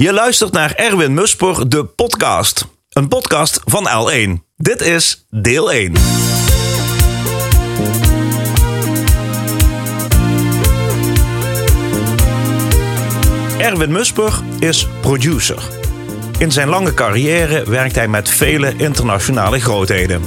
Je luistert naar Erwin Musper, de podcast. Een podcast van L1. Dit is deel 1. Erwin Musper is producer. In zijn lange carrière werkt hij met vele internationale grootheden.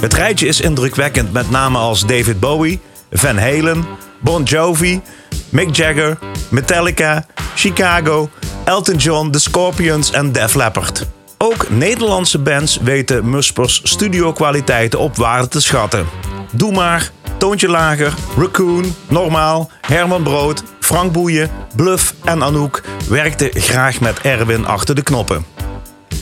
Het rijtje is indrukwekkend met namen als David Bowie, Van Halen, Bon Jovi, Mick Jagger, Metallica, Chicago, Elton John, The Scorpions en Def Leppard. Ook Nederlandse bands weten Muspers studiokwaliteiten op waarde te schatten. Doe maar, Toontje Lager, Raccoon, Normaal, Herman Brood, Frank Boeien, Bluff en Anouk werkten graag met Erwin achter de knoppen.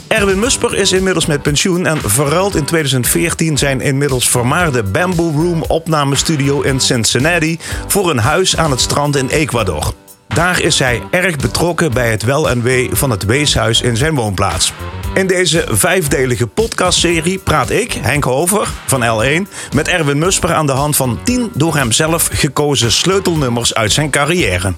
Erwin Musper is inmiddels met pensioen en verruilt in 2014 zijn inmiddels vermaarde Bamboo Room opnamestudio in Cincinnati voor een huis aan het strand in Ecuador. Daar is hij erg betrokken bij het wel en wee van het weeshuis in zijn woonplaats. In deze vijfdelige podcastserie praat ik, Henk Hover van L1, met Erwin Musper aan de hand van 10 door hem zelf gekozen sleutelnummers uit zijn carrière.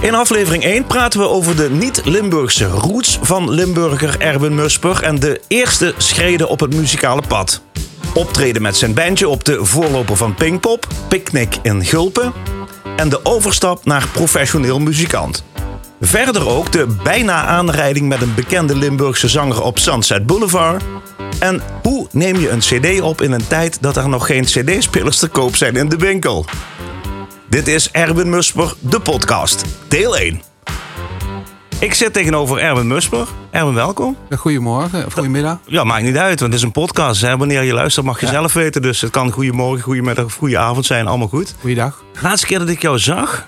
In aflevering 1 praten we over de niet-Limburgse roots van Limburger Erwin Musper en de eerste schreden op het muzikale pad. Optreden met zijn bandje op de voorloper van Pinkpop, Picnic in Gulpen en de overstap naar professioneel muzikant. Verder ook de bijna aanrijding met een bekende Limburgse zanger op Sunset Boulevard. En hoe neem je een CD op in een tijd dat er nog geen CD-spelers te koop zijn in de winkel? Dit is Erwin Musper, de podcast, deel 1. Ik zit tegenover Erwin Musper. Erwin, welkom. Goedemorgen of goedemiddag. Ja, maakt niet uit, want het is een podcast. Hè. Wanneer je luistert mag je zelf weten. Dus het kan goedemorgen, goedemiddag of goedenavond zijn. Allemaal goed. Goeiedag. De laatste keer dat ik jou zag,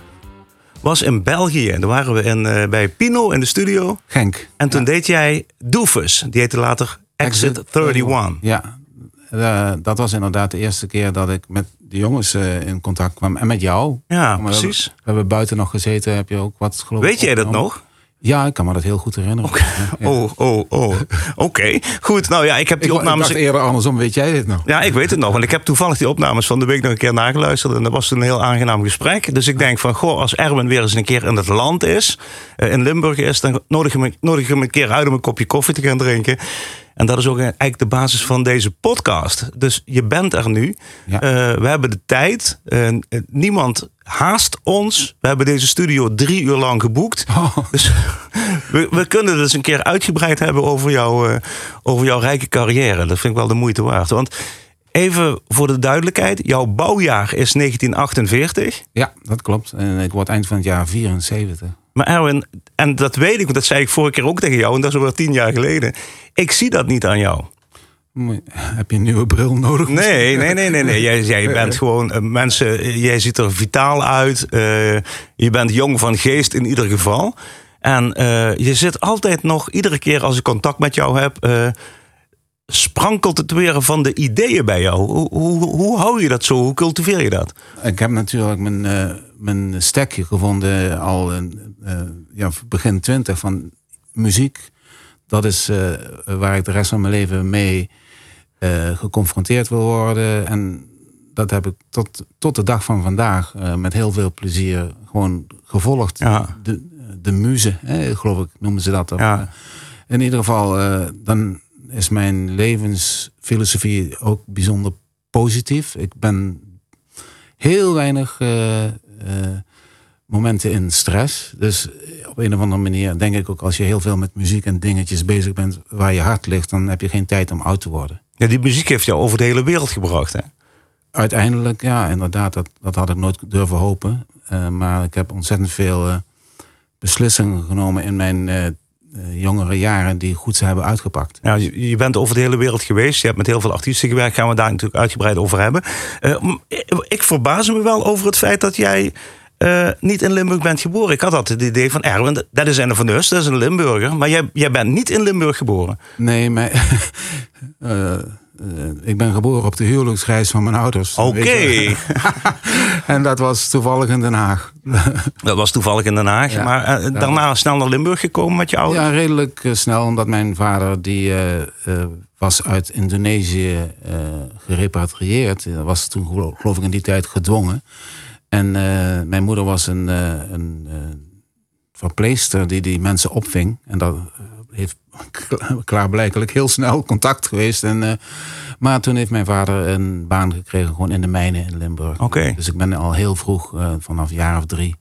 was in België. En daar waren we in, eh, bij Pino in de studio. Genk. En toen deed jij Doofus. Die heette later Exit 31. Ja, eh, dat was inderdaad de eerste keer dat ik met de jongens eh, in contact kwam. En met jou. Ja, we precies. Hebben, we hebben buiten nog gezeten. Heb je ook wat geloof Weet jij dat nog? Ja, ik kan me dat heel goed herinneren. Ja. Oh, oh, oh. Oké, goed. Nou ja, ik heb die Ik, ik opnames... dacht eerder andersom, weet jij dit nog? Ja, ik weet het nog. Want ik heb toevallig die opnames van de week nog een keer nageluisterd. En dat was een heel aangenaam gesprek. Dus ik denk van, goh, als Erwin weer eens een keer in het land is, eh, in Limburg is, dan nodig ik, hem, nodig ik hem een keer uit om een kopje koffie te gaan drinken. En dat is ook eigenlijk de basis van deze podcast. Dus je bent er nu. Ja. Eh, we hebben de tijd. Eh, niemand haast ons. We hebben deze studio drie uur lang geboekt. Oh. Dus we, we kunnen het eens een keer uitgebreid hebben over, jou, eh, over jouw rijke carrière. Dat vind ik wel de moeite waard. Want even voor de duidelijkheid. Jouw bouwjaar is 1948. Ja, dat klopt. En ik word eind van het jaar 74. Maar Erwin, en dat weet ik, want dat zei ik vorige keer ook tegen jou. En dat is alweer tien jaar geleden. Ik zie dat niet aan jou. Heb je een nieuwe bril nodig? Nee, nee, nee, nee. nee. Jij, jij bent gewoon eh, mensen. Jij ziet er vitaal uit. eh, je bent jong van geest in ieder geval. En eh, je zit altijd nog, iedere keer als ik contact met jou heb. sprankelt het weer van de ideeën bij jou. Hoe, hoe, hoe hou je dat zo? Hoe cultiveer je dat? Ik heb natuurlijk mijn, mijn stekje gevonden al in, eh, ja, begin twintig van muziek. Dat is eh, waar ik de rest van mijn leven mee eh, geconfronteerd wil worden. En dat heb ik tot, tot de dag van vandaag met heel veel plezier gewoon gevolgd. Ja. De, de muze, hè, geloof ik, noemen ze dat. dan. Ja. In ieder geval, dan is mijn levensfilosofie ook bijzonder positief. Ik ben heel weinig momenten in stress. Dus op een of andere manier denk ik ook als je heel veel met muziek en dingetjes bezig bent waar je hart ligt, dan heb je geen tijd om oud te worden. Ja, die muziek heeft jou over de hele wereld gebracht. Hè? Uiteindelijk, ja, inderdaad, dat, dat had ik nooit durven hopen. Eh, maar ik heb ontzettend veel eh, beslissingen genomen in mijn eh, eh, jongere jaren die goed ze hebben uitgepakt. Ja, je, bent over de hele wereld geweest. Je hebt met heel veel artiesten gewerkt. Gaan we daar natuurlijk uitgebreid over hebben. Eh, ik verbaas me wel over het feit dat jij eh, niet in Limburg bent geboren. Ik had altijd het idee van Erwin, dat is een van Us, dat is een Limburger. Maar jij, jij bent niet in Limburg geboren. Nee, maar eh, eh, ik ben geboren op de huwelijksreis van mijn ouders. Oké. En dat was toevallig in Den Haag. Dat was toevallig in Den Haag. Ja. maar eh, daarna snel naar Limburg gekomen met je ouders. Ja, redelijk eh, snel, omdat mijn vader die eh, eh, was uit Indonesië eh, gerepatrieerd. Was toen gelo- geloof ik in die tijd gedwongen. En eh, mijn moeder was een, eh, een eh, verpleegster die die mensen opving. En dat heeft klaarblijkelijk heel snel contact geweest. En, uh, maar toen heeft mijn vader een baan gekregen gewoon in de mijnen in Limburg. Oké. Dus ik ben al heel vroeg, uh, vanaf een jaar of drie,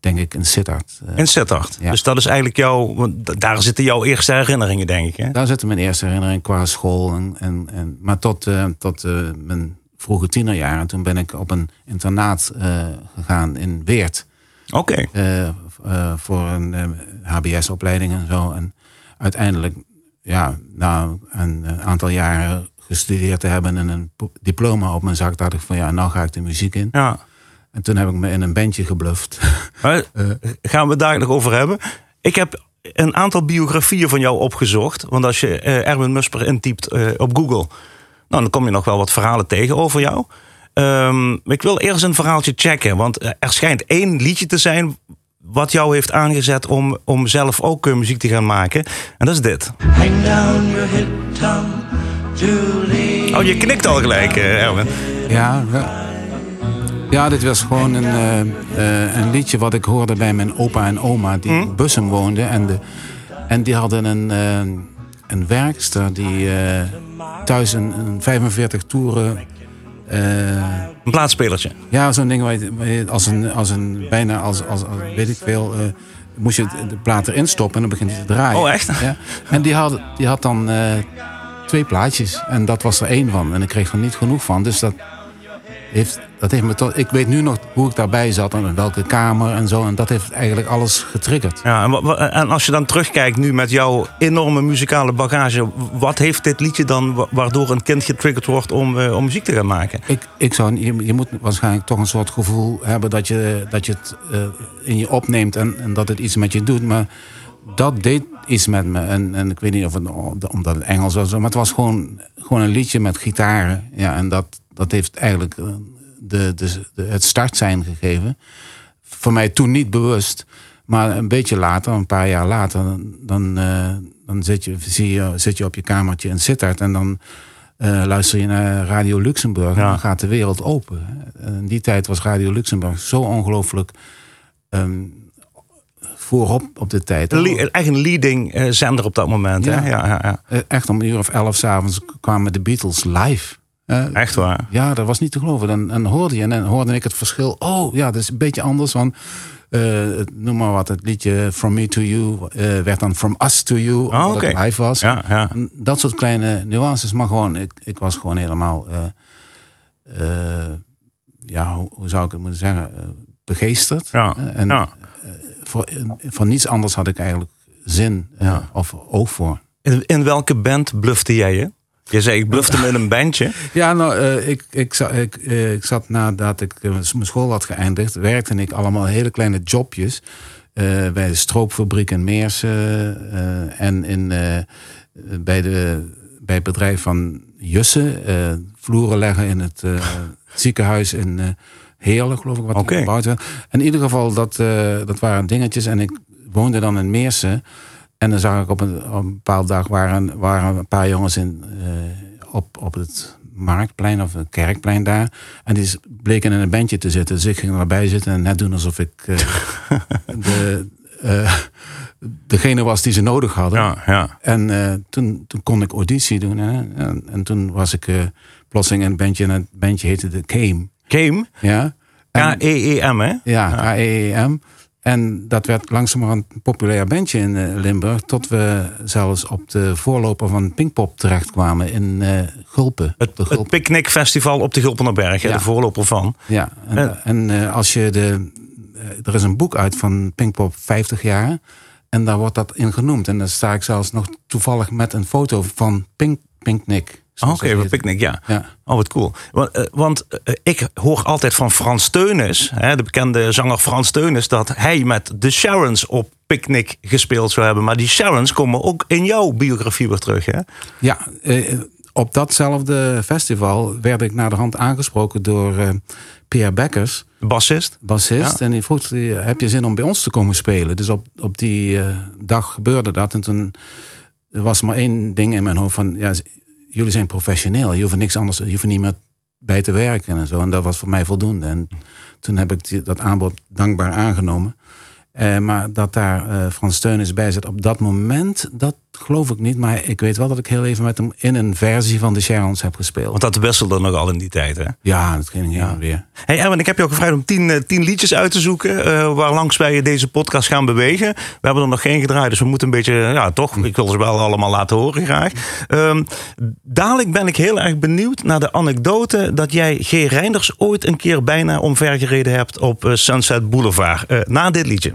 denk ik, in Sittard. Uh, in Sittard? Ja. Dus dat is eigenlijk jouw, want daar zitten jouw eerste herinneringen, denk ik. Hè? Daar zitten mijn eerste herinneringen qua school. En, en, en maar tot, tot mijn vroege tienerjaren, toen ben ik op een internaat gegaan in Weert. Oké. voor een HBS-opleiding en zo. En uiteindelijk, ja, na een aantal jaren gestudeerd te hebben en een diploma op mijn zak, dacht ik van ja, nou ga ik de muziek in. Ja. En toen heb ik me in een bandje gebluft. Maar, gaan we het daar nog over hebben? Ik heb een aantal biografieën van jou opgezocht. Want als je uh, Erwin Musper intypt uh, op Google, nou, dan kom je nog wel wat verhalen tegen over jou. Um, ik wil eerst een verhaaltje checken. Want er schijnt één liedje te zijn wat jou heeft aangezet om, om zelf ook uh, muziek te gaan maken. En dat is dit. Hang down your head, Tom, Oh, je knikt al gelijk, uh, Erwin. Ja, ja, dit was gewoon een, uh, een liedje wat ik hoorde bij mijn opa en oma die hm? in Bussum woonden. En, de, en die hadden een, een werkster die thuis een, een 45 toeren een plaatspelertje? Ja, zo'n ding waar je, als een, als een bijna als, als, als weet ik veel, uh, moest je de plaat erin stoppen en dan begint hij te draaien. Oh, echt? Ja. En die had, die had dan uh, twee plaatjes en dat was er één van. En ik kreeg er niet genoeg van, dus dat heeft, dat heeft me tot, ik weet nu nog hoe ik daarbij zat en in welke kamer en zo. En dat heeft eigenlijk alles getriggerd. Ja, en, en als je dan terugkijkt nu met jouw enorme muzikale bagage, wat heeft dit liedje dan waardoor een kind getriggerd wordt om, uh, om muziek te gaan maken? Ik, ik zou, je, je moet waarschijnlijk toch een soort gevoel hebben dat je, dat je het uh, in je opneemt en, en dat het iets met je doet. Maar dat deed iets met me. En, en ik weet niet of het omdat het Engels was, maar het was gewoon, gewoon een liedje met gitaren. Ja, en dat, dat heeft eigenlijk eh, de, de, de, het start zijn gegeven. Voor mij toen niet bewust. Maar een beetje later, een paar jaar later, dan, uh, dan zit, je, zie je, zit je op je kamertje in Sittard en dan uh, luister je naar Radio Luxemburg. En dan gaat de wereld open. In die tijd was Radio Luxemburg zo ongelooflijk um, voorop op de tijd. Le eigen leading zender op dat moment. Ja. Hè? Ja, ja, ja. Echt om een uur of elf s'avonds kwamen de Beatles live. Uh, Echt waar? Ja, dat was niet te geloven. Dan, dan hoorde je en dan hoorde ik het verschil. Oh ja, dat is een beetje anders. Want uh, noem maar wat, het liedje From Me to You uh, werd dan From Us to You. Oh, omdat okay. het live was. Ja, ja. Dat soort kleine nuances. Maar gewoon, ik, ik was gewoon helemaal... ja, hoe, hoe, zou ik het moeten zeggen? begeesterd. Ja, en ja. voor, voor niets anders had ik eigenlijk zin ja. of oog voor. In, in welke band blufte jij je? Je zei, ik blufte met een bandje. Ja, nou, uh, ik, ik, ik, uh, ik zat nadat ik uh, mijn school had geëindigd, werkte ik allemaal hele kleine jobjes. bij de stroopfabriek in Meersen en in, bij, de, bij het bedrijf van Jussen. vloeren leggen in het ziekenhuis in Heerlen, geloof ik, wat okay. gebouwd werd. In ieder geval, dat, dat waren dingetjes. En ik woonde dan in Meersen. En dan zag ik op een, op een bepaalde dag waren, waren een paar jongens in, uh, op, op het marktplein of het kerkplein daar. En die bleken in een bandje te zitten. Dus ik ging erbij zitten en net doen alsof ik uh, de, uh, degene was die ze nodig hadden. Ja, ja. En toen, toen kon ik auditie doen. Hè? En, en toen was ik plotseling in een bandje. En het bandje heette de Came. Came? Ja. K-E-E-M, hè? Ja, K-E-E-M. En dat werd langzamerhand een populair bandje in uh, Limburg. Tot we zelfs op de voorloper van Pinkpop terechtkwamen in uh, Gulpen. Het, Gulpen. het Picknickfestival op de Gulpenerberg, ja. de voorloper van. Ja, en, uh, als je de... er is een boek uit van Pinkpop 50 jaar. En daar wordt dat in genoemd. En dan sta ik zelfs nog toevallig met een foto van Pink, Pinknick. Oh, Oké, okay, picknick, ja. ja. Oh, wat cool. Want, uh, want uh, ik hoor altijd van Frans Teunis, hè, de bekende zanger Frans Teunis, dat hij met de Sharons op Picnic gespeeld zou hebben. Maar die Sharons komen ook in jouw biografie weer terug, hè? Ja, uh, op datzelfde festival werd ik naar de hand aangesproken door Pierre Bekkers. Bassist. Bassist. Ja. En die vroeg, heb je zin om bij ons te komen spelen? Dus op, op die dag gebeurde dat. En toen was maar één ding in mijn hoofd van... Ja, jullie zijn professioneel. Je hoeft niks anders, je hoeft niet meer bij te werken en zo. En dat was voor mij voldoende. En toen heb ik dat aanbod dankbaar aangenomen. Eh, maar dat daar uh, Frans Teunis bij zit op dat moment, dat geloof ik niet. Maar ik weet wel dat ik heel even met hem in een versie van de Sharons heb gespeeld. Want dat wisselde nogal in die tijd, hè? Ja, dat ging ja. weer. Hey Erwin, ik heb je ook gevraagd om tien, uh, tien liedjes uit te zoeken... Uh, waar langs wij deze podcast gaan bewegen. We hebben er nog geen gedraaid, dus we moeten een beetje... Ja, toch, ik wil ze wel allemaal laten horen graag. Um, dadelijk ben ik heel erg benieuwd naar de anekdote... dat jij G. Reinders ooit een keer bijna omvergereden hebt op Sunset Boulevard. na dit liedje.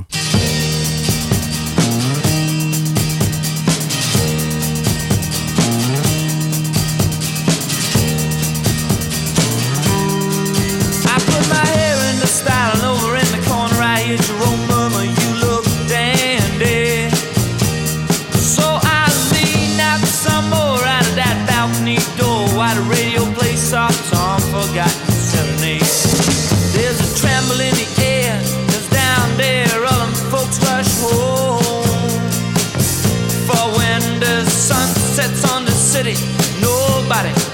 nobody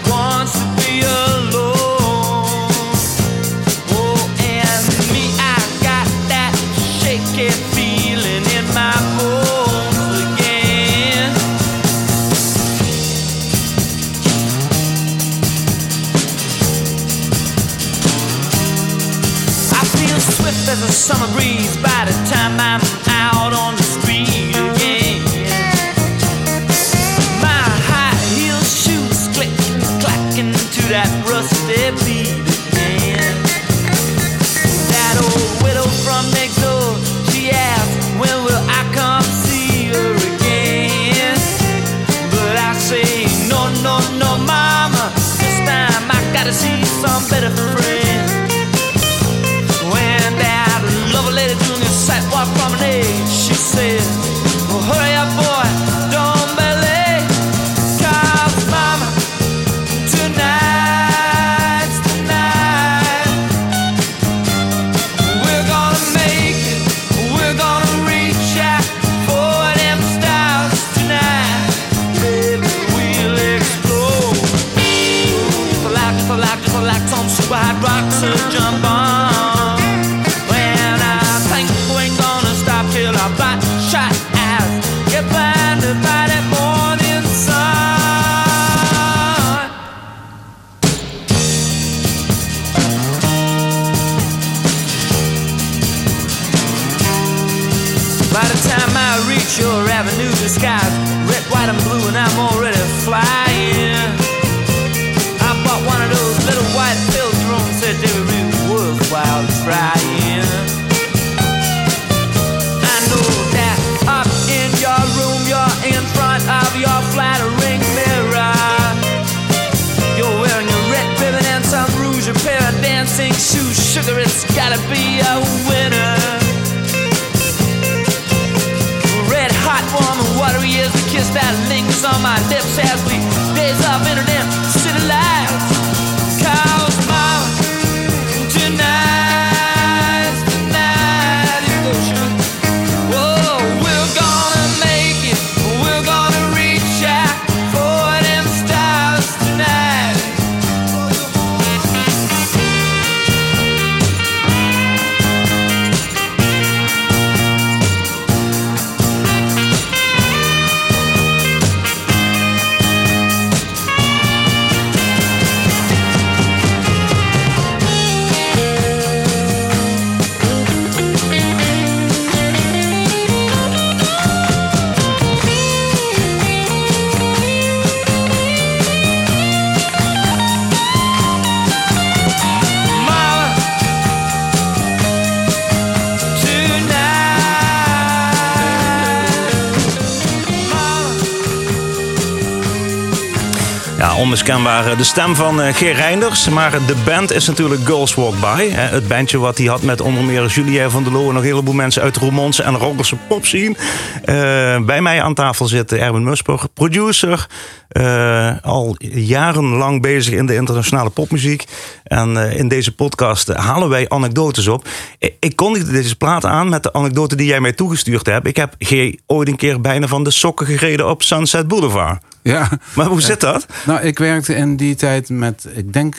be a winner. Red hot warm watery is the kiss that lingers on my lips as we onmiskenbaar de stem van uh, Geer Reinders. Maar de band is natuurlijk Girls Walk By. Het bandje wat hij had met onder meer Julien van der Loo... en nog een heleboel mensen uit de Romanse en Roggerse pop zien. Uh, bij mij aan tafel zit Erwin Musburg, producer... Uh, al jarenlang bezig in de internationale popmuziek. En uh, in deze podcast halen wij anekdotes op. Ik, ik kondigde deze plaat aan met de anekdote die jij mij toegestuurd hebt. Ik heb G ooit een keer bijna van de sokken gereden op Sunset Boulevard. Ja. Maar hoe zit dat? Nou, ik werkte in die tijd met, ik denk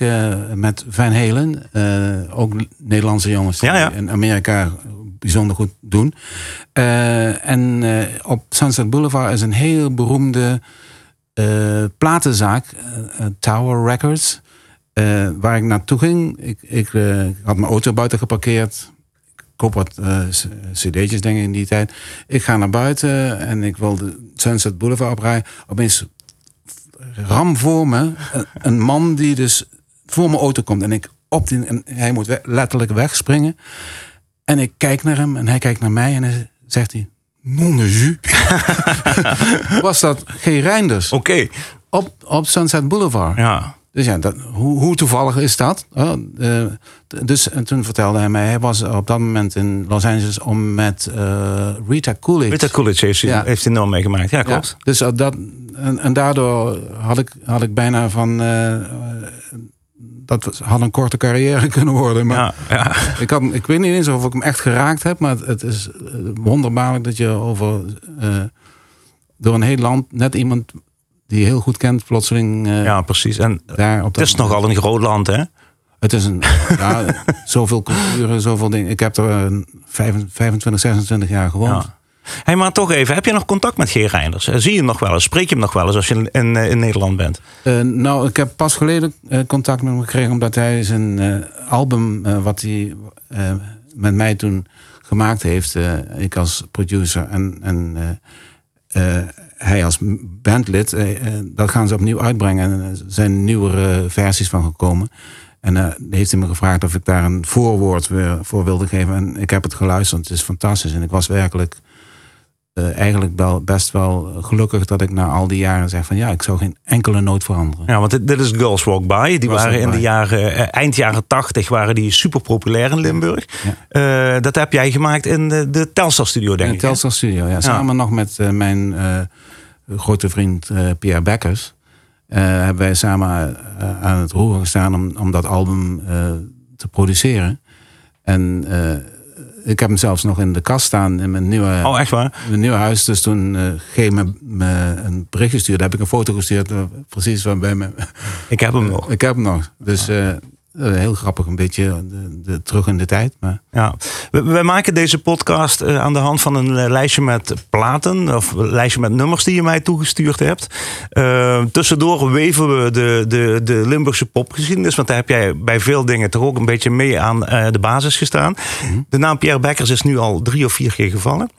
met Van Halen. Uh, ook Nederlandse jongens die ja, ja. in Amerika bijzonder goed doen. Uh, en uh, op Sunset Boulevard is een heel beroemde uh, platenzaak, Tower Records, waar ik naartoe ging. Ik, ik had mijn auto buiten geparkeerd. Koop wat cd'tjes denk ik in die tijd. Ik ga naar buiten en ik wilde Sunset Boulevard oprijden. Opeens ram voor me een man die dus voor mijn auto komt. En ik op die, en hij moet letterlijk wegspringen. En ik kijk naar hem en hij kijkt naar mij en hij zegt hij... Non jus. Was dat G. Reinders. Oké. Op, op Sunset Boulevard. Ja. Dus ja, dat, hoe, hoe toevallig is dat? Oh, uh, dus en toen vertelde hij mij, hij was op dat moment in Los Angeles om met uh, Rita Coolidge. Rita Coolidge heeft, ja. heeft hij enorm meegemaakt. Ja, klopt. Ja, dus dat, en, en, daardoor had ik, had ik bijna van uh, dat had een korte carrière kunnen worden. Maar ja, ja. Ik, had, ik weet niet eens of ik hem echt geraakt heb. Maar het is eh, wonderbaarlijk dat je over uh, door een heel land net iemand die je heel goed kent, plotseling. Uh, ja, precies. En daar op het is nogal een groot land, hè? Het is een, ja, zoveel culturen, zoveel dingen. Ik heb er 25, 26 jaar gewoond. Ja. Hey, maar toch even, heb je nog contact met G. Reinders? Eh, zie je hem nog wel eens? Spreek je hem nog wel eens als je in, in, eh, Nederland bent? Uh, nou, ik heb pas geleden contact met hem gekregen... omdat hij zijn album, wat hij met mij toen gemaakt heeft... ik als producer en, en hij als bandlid... dat gaan ze opnieuw uitbrengen. En er zijn nieuwere versies van gekomen... En uh, heeft hij me gevraagd of ik daar een voorwoord voor wilde geven. En ik heb het geluisterd. Het is fantastisch. En ik was werkelijk uh, eigenlijk wel best wel gelukkig dat ik na al die jaren zeg van ja, ik zou geen enkele nood veranderen. Ja, want dit, is Girls Walk By. Die waren in de jaren, uh, eind jaren tachtig waren die super populair in Limburg. Ja. Uh, dat heb jij gemaakt in de, de Telstar Studio, denk in ik. De Telstar Studio, ja. Samen nog met mijn grote vriend Pierre Bekkers. hebben wij samen aan het roer gestaan om, om dat album te produceren. En ik heb hem zelfs nog in de kast staan in mijn nieuwe, oh, echt waar? mijn nieuwe huis. Dus toen uh, G me, me een bericht gestuurd. heb ik een foto gestuurd. Uh, precies van bij me. Ik heb hem nog. Ik heb hem nog. Dus uh, uh, heel grappig, een beetje de, de, terug in de tijd. Maar... Ja, we, we maken deze podcast uh, aan de hand van een uh, lijstje met platen. Of een lijstje met nummers die je mij toegestuurd hebt. tussendoor weven we de, de, de Limburgse popgeschiedenis. Want daar heb jij bij veel dingen toch ook een beetje mee aan de basis gestaan. Mm -hmm. De naam Pierre Bekkers is nu al drie of vier keer gevallen.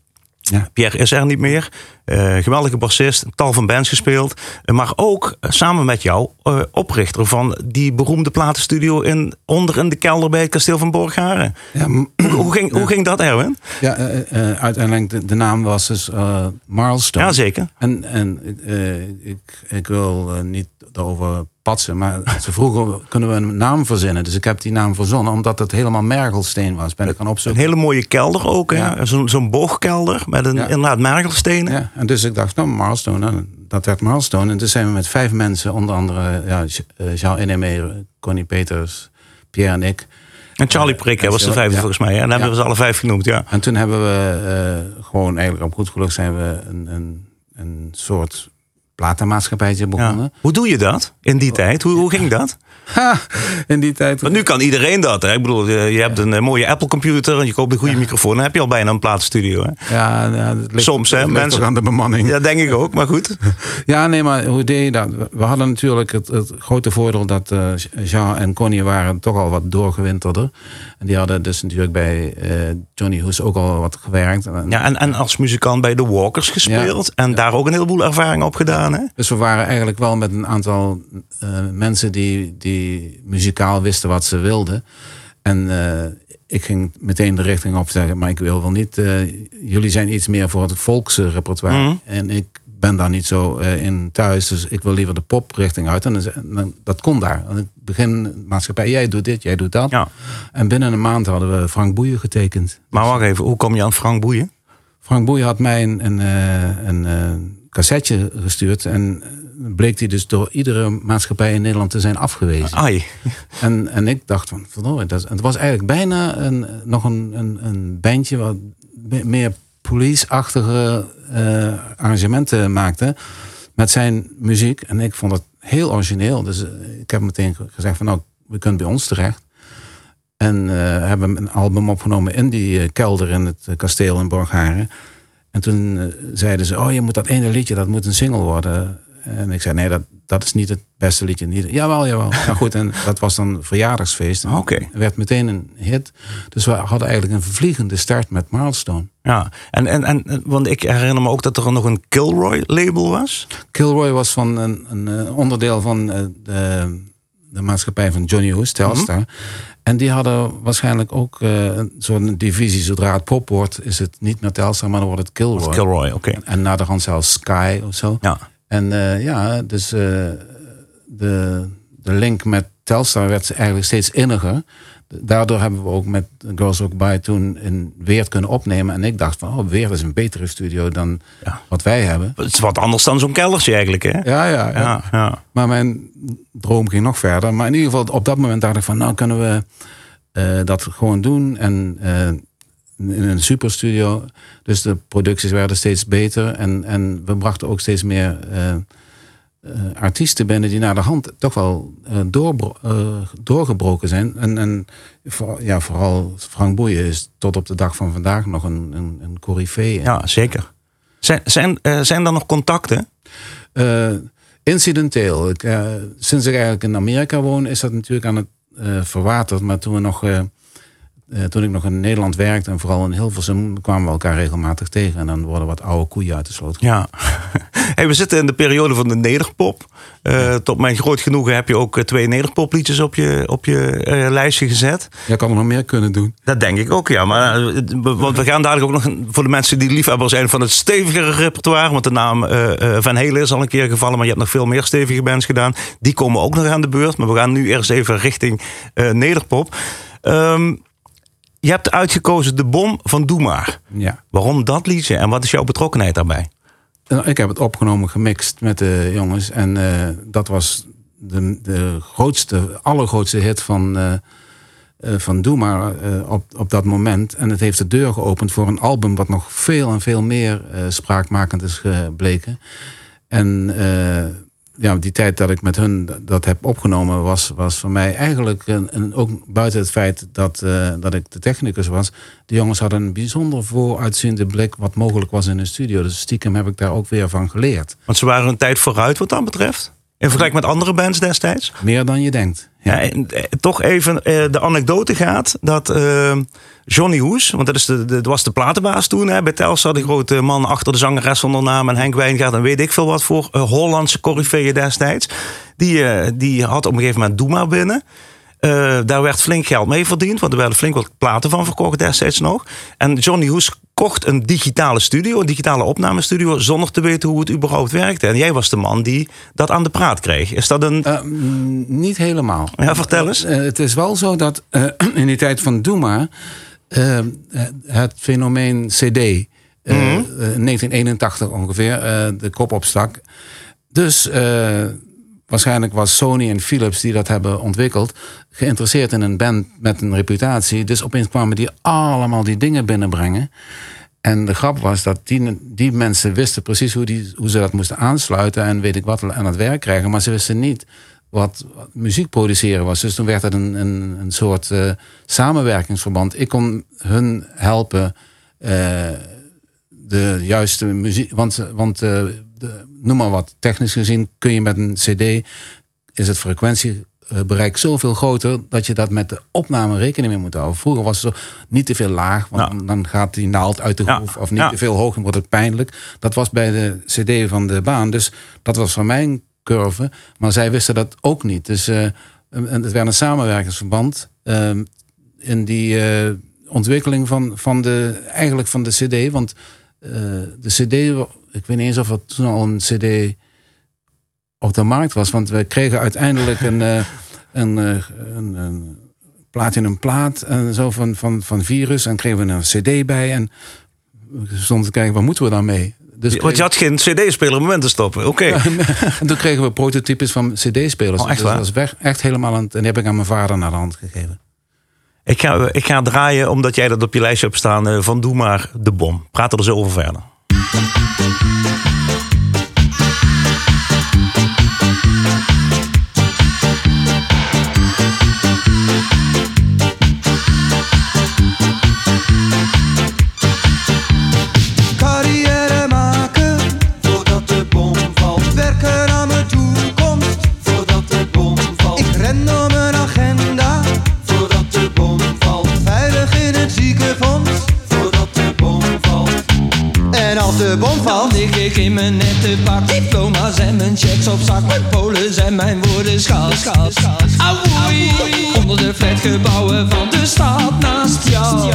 Ja. Pierre is er niet meer. Uh, geweldige bassist, tal van bands gespeeld. Uh, maar ook uh, samen met jou oprichter van die beroemde platenstudio in, onder in de kelder bij het kasteel van Borgharen. Ja, hoe, hoe, ging, hoe ging dat, Erwin? Ja, uiteindelijk de, de, naam was dus Marlstone. Ja, zeker. En, en ik, ik wil niet over patsen. Maar ze vroegen, kunnen we een naam verzinnen? Dus ik heb die naam verzonnen, omdat het helemaal mergelsteen was. Ben ik gaan opzoeken. Een hele mooie kelder ook, ja. Zo'n zo'n boogkelder met een, ja. inderdaad mergelstenen. Ja. En dus ik dacht, nou, Milestone, dat werd Milestone. En toen zijn we met vijf mensen, onder andere ja, eh, Jean Enemer, Connie Peters, Pierre en ik... En Charlie Prik was de vijfde volgens mij. En dan hebben we ze alle vijf genoemd, ja. En toen hebben we uh, gewoon eigenlijk op goed geluk zijn we een, een, een soort platenmaatschappijtje begonnen. Hoe doe je dat in die tijd? Hoe, hoe ging dat? Ha, in die tijd. Want nu kan iedereen dat. Hè? Ik bedoel, je hebt een mooie Apple computer en je koopt een goede microfoon. Dan heb je al bijna een platenstudio. Hè? Ja, ja ligt, soms hè, mensen aan de bemanning. Ja, denk ik ook. Maar goed. ja, nee, maar hoe deed je dat? We hadden natuurlijk het, het grote voordeel dat uh, Jean en Connie waren toch al wat doorgewinterder. En die hadden dus natuurlijk bij uh, Johnny Hoes ook al wat gewerkt. Ja, en, en als muzikant bij de Walkers gespeeld. En daar ook een heleboel ervaring op gedaan. Hè? Dus we waren eigenlijk wel met een aantal uh, mensen die, die muzikaal wisten wat ze wilden. En uh, ik ging meteen de richting op zeggen, maar ik wil wel niet. Uh, jullie zijn iets meer voor het volksrepertoire. Mm. En ik ben daar niet zo in thuis. Dus ik wil liever de poprichting uit. En, dan, dat kon daar. Aan het begin maatschappij, jij doet dit, jij doet dat. Ja. En binnen een maand hadden we Frank Boeien getekend. Maar wacht even, hoe kom je aan Frank Boeien? Frank Boeien had mij een, een, een, een cassetje gestuurd. En bleek hij dus door iedere maatschappij in Nederland te zijn afgewezen. Ai. En, en ik dacht van, verdorie, dat, het was eigenlijk bijna een, nog een, een, een bandje wat meer police-achtige uh, arrangementen maakte met zijn muziek. En ik vond het heel origineel. Dus ik heb meteen gezegd van, nou, we kunnen bij ons terecht. En uh, hebben een album opgenomen in die kelder in het kasteel in Borgharen. En toen zeiden ze, oh je moet dat ene liedje, dat moet een single worden. En ik zei, nee, dat, dat is niet het beste liedje. Niet, jawel, jawel. Nou goed, en dat was dan verjaardagsfeest. Oké. Okay. werd meteen een hit. Dus we hadden eigenlijk een vervliegende start met Milestone. Ja, en, en, en want ik herinner me ook dat er nog een Kilroy-label was. Kilroy was van een, een onderdeel van eh, de, de maatschappij van Johnny Hoes, Telstar. Mhm. En die hadden waarschijnlijk ook uh, zo'n divisie. Zodra het pop wordt, is het niet meer Telstar, maar dan wordt het Kilroy. Kilroy, oké. En, en naar de hand zelfs Sky of zo. Ja. En uh, ja, dus uh, de, de link met Telstar werd eigenlijk steeds inniger. Daardoor hebben we ook met Girls Rock By toen in Weert kunnen opnemen. En ik dacht van, oh, Weert is een betere studio dan ja. wat wij hebben. Het is wat anders dan zo'n keldertje eigenlijk, hè? Ja, ja, ja, ja. Maar mijn droom ging nog verder. Maar in ieder geval, op dat moment dacht ik van, nou kunnen we uh, dat gewoon doen. En in een superstudio. Dus de producties werden steeds beter. En, en we brachten ook steeds meer uh, uh, artiesten binnen die naar de hand toch wel uh, door, doorgebroken zijn. En, en voor, ja, vooral Frank Boeien is tot op de dag van vandaag nog een, een, een corifee. Ja, zeker. Zijn, zijn, zijn er nog contacten? incidenteel. Ik, sinds ik eigenlijk in Amerika woon, is dat natuurlijk aan het verwaterd. Maar toen we nog uh, toen ik nog in Nederland werkte en vooral in Hilversum kwamen we elkaar regelmatig tegen. En dan worden wat oude koeien uit de sloot. Ja, hey, we zitten in de periode van de nederpop. Uh, tot mijn groot genoegen heb je ook eh, twee nederpopliedjes op je, op je uh, lijstje gezet. Ja, kan er nog meer kunnen doen. Dat denk ik ook, ja. Maar, want we gaan dadelijk ook nog voor de mensen die liefhebber zijn van het stevigere repertoire. Want de naam Van Helen is al een keer gevallen, maar je hebt nog veel meer stevige bands gedaan. Die komen ook nog aan de beurt. Maar we gaan nu eerst even richting nederpop. Um, je hebt uitgekozen De Bom van Doe Maar. Ja. Waarom dat liedje en wat is jouw betrokkenheid daarbij? Nou, ik heb het opgenomen, gemixt met de jongens. En uh, dat was de, de grootste, allergrootste hit van, uh, uh, van Doe Maar op, op dat moment. En het heeft de deur geopend voor een album wat nog veel en veel meer spraakmakend is gebleken. En ja, die tijd dat ik met hun dat heb opgenomen was, was voor mij eigenlijk, een, een ook buiten het feit dat, uh, dat ik de technicus was, de jongens hadden een bijzonder vooruitziende blik wat mogelijk was in een studio. Dus stiekem heb ik daar ook weer van geleerd. Want ze waren een tijd vooruit wat dat betreft? In vergelijking met andere bands destijds? Meer dan je denkt. Ja. ja eh, toch even uh, de anekdote gaat dat uh, Johnny Hoes, want dat, is de, de, was de platenbaas toen hè, bij Telstar, de grote man achter de zangeres zonder naam en Henk Wijngaard en weet ik veel wat voor Hollandse corifeeën destijds. Die, die had op een gegeven moment Doe maar binnen. Daar werd flink geld mee verdiend, want er werden flink wat platen van verkocht destijds nog. En Johnny Hoes kocht een digitale studio, een digitale opnamestudio, zonder te weten hoe het überhaupt werkte. En jij was de man die dat aan de praat kreeg. Is dat een. Uh, niet helemaal. Ja, vertel eens. Uh, het is wel zo dat in die tijd van Doema het fenomeen CD, mm -hmm. 1981 ongeveer, de kop opstak. Dus waarschijnlijk was Sony en Philips die dat hebben ontwikkeld, geïnteresseerd in een band met een reputatie. Dus opeens kwamen die allemaal die dingen binnenbrengen. En de grap was dat die, die mensen wisten precies hoe, die, hoe ze dat moesten aansluiten en weet ik wat aan het werk krijgen. Maar ze wisten niet wat, muziek produceren was. Dus toen werd het een, een, een soort uh, samenwerkingsverband. Ik kon hun helpen uh, de juiste muziek. Want, want uh, de, noem maar wat, technisch gezien kun je met een CD, is het frequentiebereik zoveel groter dat je dat met de opname rekening mee moet houden. Vroeger was het zo niet te veel laag, want dan gaat die naald uit de groef. Of niet te veel hoog en wordt het pijnlijk. Dat was bij de CD van de baan. Dus dat was van mijn curve. Maar zij wisten dat ook niet. Dus uh, het werd een samenwerkingsverband uh, in die uh, ontwikkeling van, van de, eigenlijk van de CD. Want uh, de CD ik weet niet eens of het toen al een CD op de markt was. Want we kregen uiteindelijk een, uh, een, uh, een, een platinum plaat en zo van, van, van virus. En kregen we een CD bij. En we stonden te kijken, wat moeten we daarmee? Dus Want je had geen CD-speler om in te stoppen. Oké. en toen kregen we prototypes van CD-spelers. Oh, echt dus dat was echt helemaal aan het, En die heb ik aan mijn vader naar de hand gegeven. Ik ga, ik ga draaien, omdat jij dat op je lijstje hebt staan, eh, van Doe maar de bom. Praten er zo over verder. Thank you. De bom valt, lig ik in mijn nette pak. Diploma's en mijn checks op zak. Mijn polen en mijn woorden schaal, schaal, onder de flatgebouwen van de stad naast jou.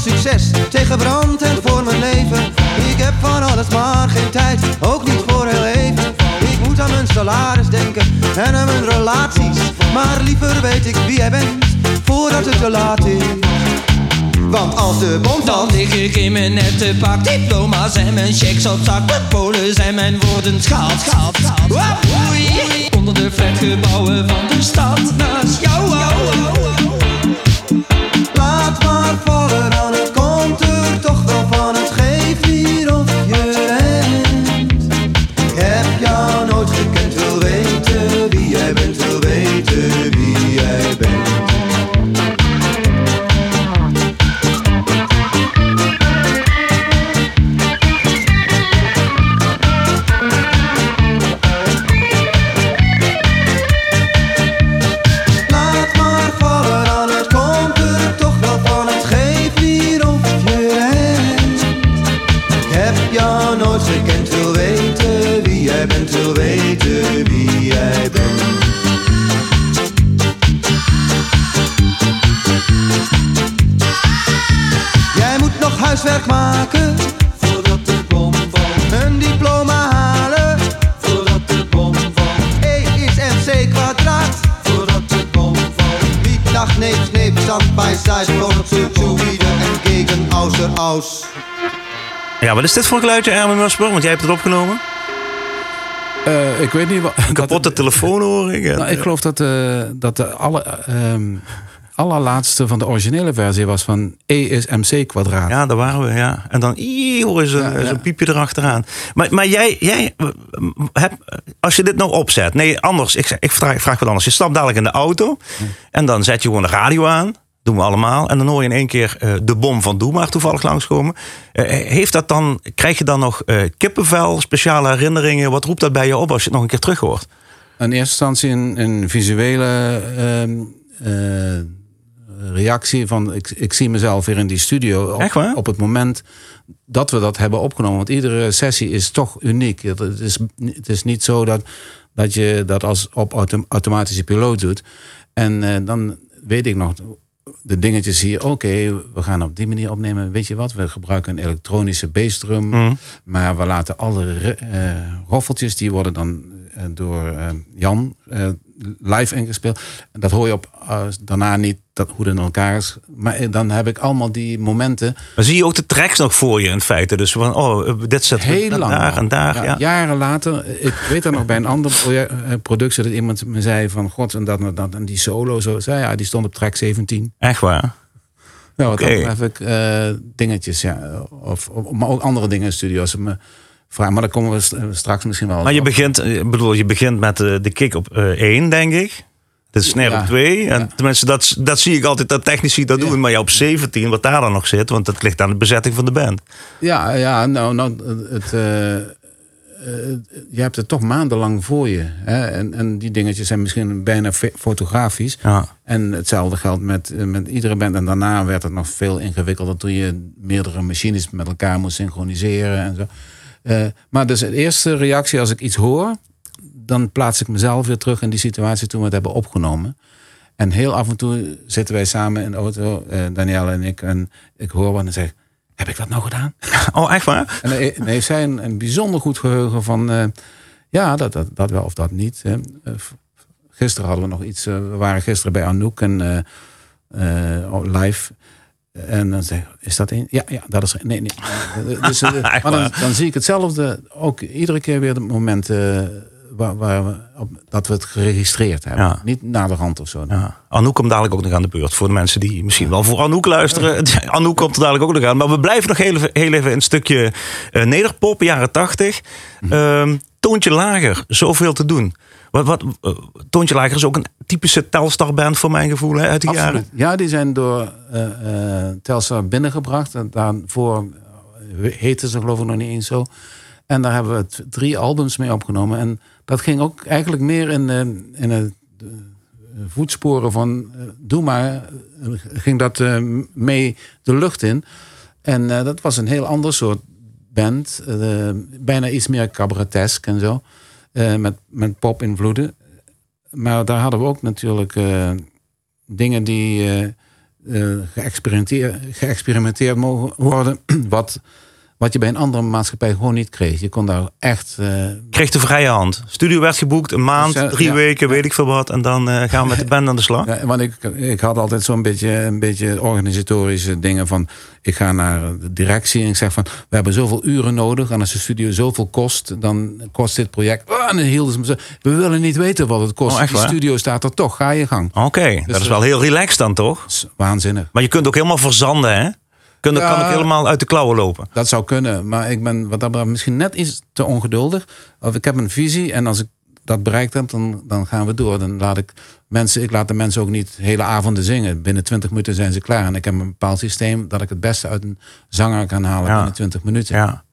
Succes, tegen brand en voor mijn leven. Ik heb van alles maar geen tijd, ook niet voor heel even. Ik moet aan mijn salaris denken en aan mijn relaties. Maar liever weet ik wie jij bent, voordat het te laat is. Want als de bom Dan lig ik in mijn nette pak. Diploma's en mijn checks op zak. Mijn polen en mijn woorden schaal, schaal, schaal. Auwoei, onder de flatgebouwen van de stad Ja, wat is dit voor een geluidje, Erwin Musper? Want jij hebt het opgenomen. Eh, ik weet niet wat. Een kapotte telefoon hoor ik. Nou, ik geloof dat, eh, dat de alle, ehm, allerlaatste van de originele versie was van E is MC kwadraat. Ja, daar waren we, ja. En dan hoor Ja, ja. zo'n piepje erachteraan. Maar, maar jij, jij heb, als je dit nou opzet... Nee, anders, ik vraag, ik vraag wat anders. Je stapt dadelijk in de auto en dan zet je gewoon de radio aan. Doen we allemaal. En dan hoor je in één keer eh, de bom van Doe maar toevallig langskomen. Eh, heeft dat dan, krijg je dan nog kippenvel, speciale herinneringen? Wat roept dat bij je op als je het nog een keer terug hoort? In eerste instantie een, een visuele ehm, eh, reactie van ik, ik zie mezelf weer in die studio. Op, Echt waar? op het moment dat we dat hebben opgenomen. Want iedere sessie is toch uniek. Het is, het is niet zo dat, dat je dat als op autom- automatische piloot doet. En dan weet ik nog de dingetjes hier. Oké, we gaan op die manier opnemen. Weet je wat? We gebruiken een elektronische bassdrum. Mhm. Maar we laten alle eh, roffeltjes, die worden dan eh, door eh, Jan live ingespeeld. En dat hoor je op eh, daarna niet dat, hoe het in elkaar is. Maar eh, dan heb ik allemaal die momenten Maar zie je ook de tracks nog voor je in feite? Dus van, oh, dit zet heel lang. daar en daar. Ja, Ja, Jaren later, eh, ik weet dat nog bij een andere productie dat iemand me zei van god en dat en dat en die solo zo zei ja die stond op track 17. Echt waar. Wat Oké. dan heb ik dingetjes ja of, of maar ook andere dingen in studio's me maar daar komen we st- straks misschien wel. Maar je op. begint, eh, bedoel, je begint met de, de kick op eh, één, denk ik. De snare Ja. op twee. En Ja. tenminste, dat, dat zie ik altijd dat technici dat Ja. doen. Maar ja, op 17, wat daar dan nog zit, want dat ligt aan de bezetting van de band. Ja, ja nou, nou het, eh, eh, je hebt het toch maandenlang voor je. Hè? En, en die dingetjes zijn misschien bijna fotografisch. Ja. En hetzelfde geldt met, eh, met iedere band. En daarna werd het nog veel ingewikkelder toen je meerdere machines met elkaar moest synchroniseren en zo. Eh, maar dus de eerste reactie als ik iets hoor, dan plaats ik mezelf weer terug in die situatie toen we het hebben opgenomen. En heel af en toe zitten wij samen in de auto, eh Danielle en ik, en ik hoor wat en zeg: Heb ik dat nou gedaan? Oh, echt waar? En hij heeft zij een, een bijzonder goed geheugen van... eh, ja, dat, dat, dat wel of dat niet. Hè. Gisteren hadden we nog iets... we waren gisteren bij Anouk en, oh, live. En dan zeg ik, is dat een? Ja, ja, dat is... Nee, nee. Dus, eh, maar dan, zie ik hetzelfde. Ook iedere keer weer het moment... eh, waar, waar we op, dat we het geregistreerd hebben. Ja. Niet naar de hand of zo. Ja. Anouk komt dadelijk ook nog aan de beurt. Voor de mensen die misschien wel voor Anouk luisteren. Anouk komt er dadelijk ook nog aan. Maar we blijven nog heel even, heel even een stukje eh, nederpop, jaren tachtig. Ehm, toontje lager, zoveel te doen. Wat, wat, uh, Toontje Lager is ook een typische Telstar-band voor mijn gevoel hè, uit die Absoluut. jaren. Ja, die zijn door uh, uh, Telstar binnengebracht. En daarvoor heette ze geloof ik nog niet eens zo. En daar hebben we drie albums mee opgenomen. En dat ging ook eigenlijk meer in, in het voetsporen van doe maar. ging dat mee de lucht in. En dat was een heel ander soort band. bijna iets meer cabaretesk en zo. Met, met pop-invloeden. Maar daar hadden we ook natuurlijk dingen die uh, geëxperimenteerd, geëxperimenteerd mogen worden. Wat, wat je bij een andere maatschappij gewoon niet kreeg. Je kon daar echt. Uh, kreeg de vrije hand. Studio werd geboekt, een maand, dus, uh, drie ja, weken, weet ik veel wat. En dan gaan we met de band aan de slag. Ja, want ik, ik had altijd zo'n beetje, een beetje organisatorische dingen van. Ik ga naar de directie en ik zeg van. We hebben zoveel uren nodig. En als de studio zoveel kost, dan kost dit project. Oh, en dan hielden ze me zo. We willen niet weten wat het kost. Oh, echt de studio staat er toch. Ga je gang. Oké, okay, dus dat is wel heel relaxed dan toch? Waanzinnig. Maar je kunt ook helemaal verzanden, hè? Kun, ja, kan ik helemaal uit de klauwen lopen. Dat zou kunnen. Maar ik ben wat dat betreft misschien net iets te ongeduldig. Of ik heb een visie en als ik dat bereikt heb, dan, dan gaan we door. Dan laat ik mensen, ik laat de mensen ook niet hele avonden zingen. Binnen 20 minuten zijn ze klaar. En ik heb een bepaald systeem dat ik het beste uit een zanger kan halen ja. binnen 20 minuten. Ja.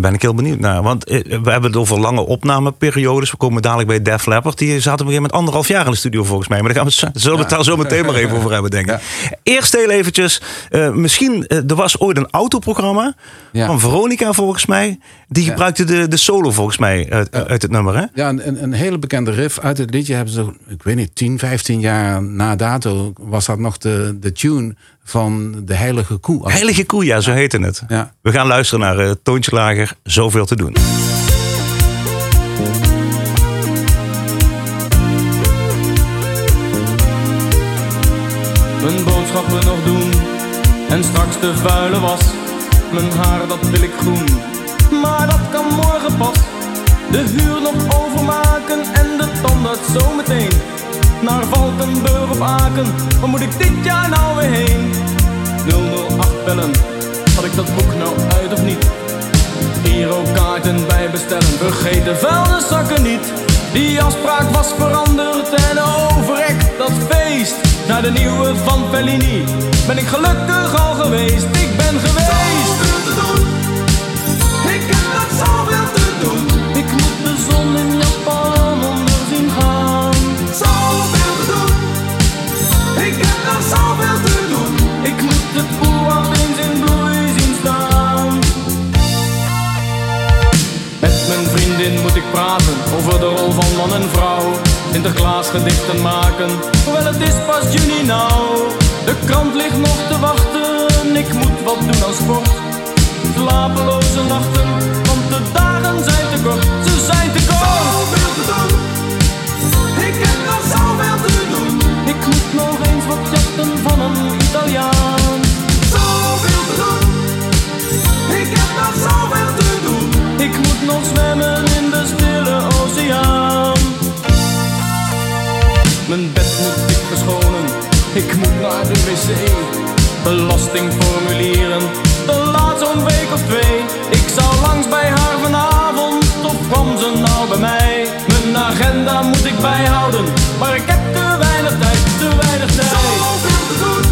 Daar ben ik heel benieuwd naar. Want we hebben het over lange opnameperiodes. We komen dadelijk bij Def Leppard. Die zaten op een gegeven moment anderhalf jaar in de studio volgens mij. Maar daar gaan we het ja. daar zo meteen maar even over hebben, denk ik. Eerst heel eventjes. Uh, misschien, uh, er was ooit een autoprogramma ja. van Veronica volgens mij. Die gebruikte de, de solo volgens mij uit, uit het nummer. Hè? Ja, een, een hele bekende riff uit het liedje hebben ze, ik weet niet, 10, 15 jaar na dato was dat nog de, de tune van de Heilige Koe. Heilige Koe, ja, zo heette het. Ja. We gaan luisteren naar uh, Toontje Lager, Zoveel te doen. Mijn boodschappen nog doen en straks de vuile was. Mijn haar dat wil ik groen, maar dat kan morgen pas. De huur nog overmaken en de tandarts zometeen naar Valkenburg of Aken. Waar moet ik dit jaar nou weer heen? 008 bellen, had ik dat boek nou uit of niet? Girokaarten bij bestellen, vergeet de vuilniszakken niet. Die afspraak was veranderd en overrekt dat feest. Naar de nieuwe van Fellini ben ik gelukkig al geweest. Ik ben geweest. Zoveel te doen, ik heb zoveel te doen. Praten over de rol van man en vrouw. Sinterklaas gedichten maken, hoewel het is pas juni nou. De krant ligt nog te wachten, ik moet wat doen aan sport. Slapeloze nachten, want de dagen zijn te kort, ze zijn te kort. Zoveel te doen, ik heb nog zoveel te doen. Ik moet nog eens wat jachten van een Italiaan. Ik zwemmen in de stille oceaan. Mijn bed moet dik verschonen, ik moet naar de wc. Belastingformulieren, dat laat zo'n week of twee. Ik zou langs bij haar vanavond, of kwam ze nou bij mij? Mijn agenda moet ik bijhouden, maar ik heb te weinig tijd, te weinig tijd. Zoveel te doen,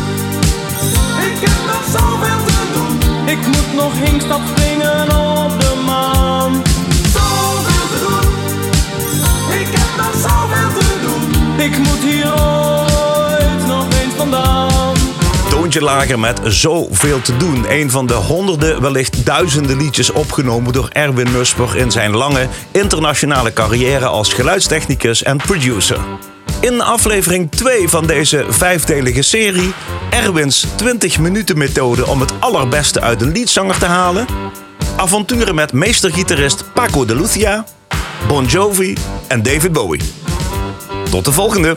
ik heb nog zoveel te doen. Ik moet nog hinkstap springen Ik moet hier ooit nog eens vandaan. Toontje Lager met Zoveel te doen. Een van de honderden, wellicht duizenden liedjes opgenomen door Erwin Musper in zijn lange internationale carrière als geluidstechnicus en producer. In aflevering 2 van deze vijfdelige serie Erwins 20 minuten methode om het allerbeste uit een liedzanger te halen. Avonturen met meestergitarist Paco de Lucia, Bon Jovi en David Bowie. Tot de volgende!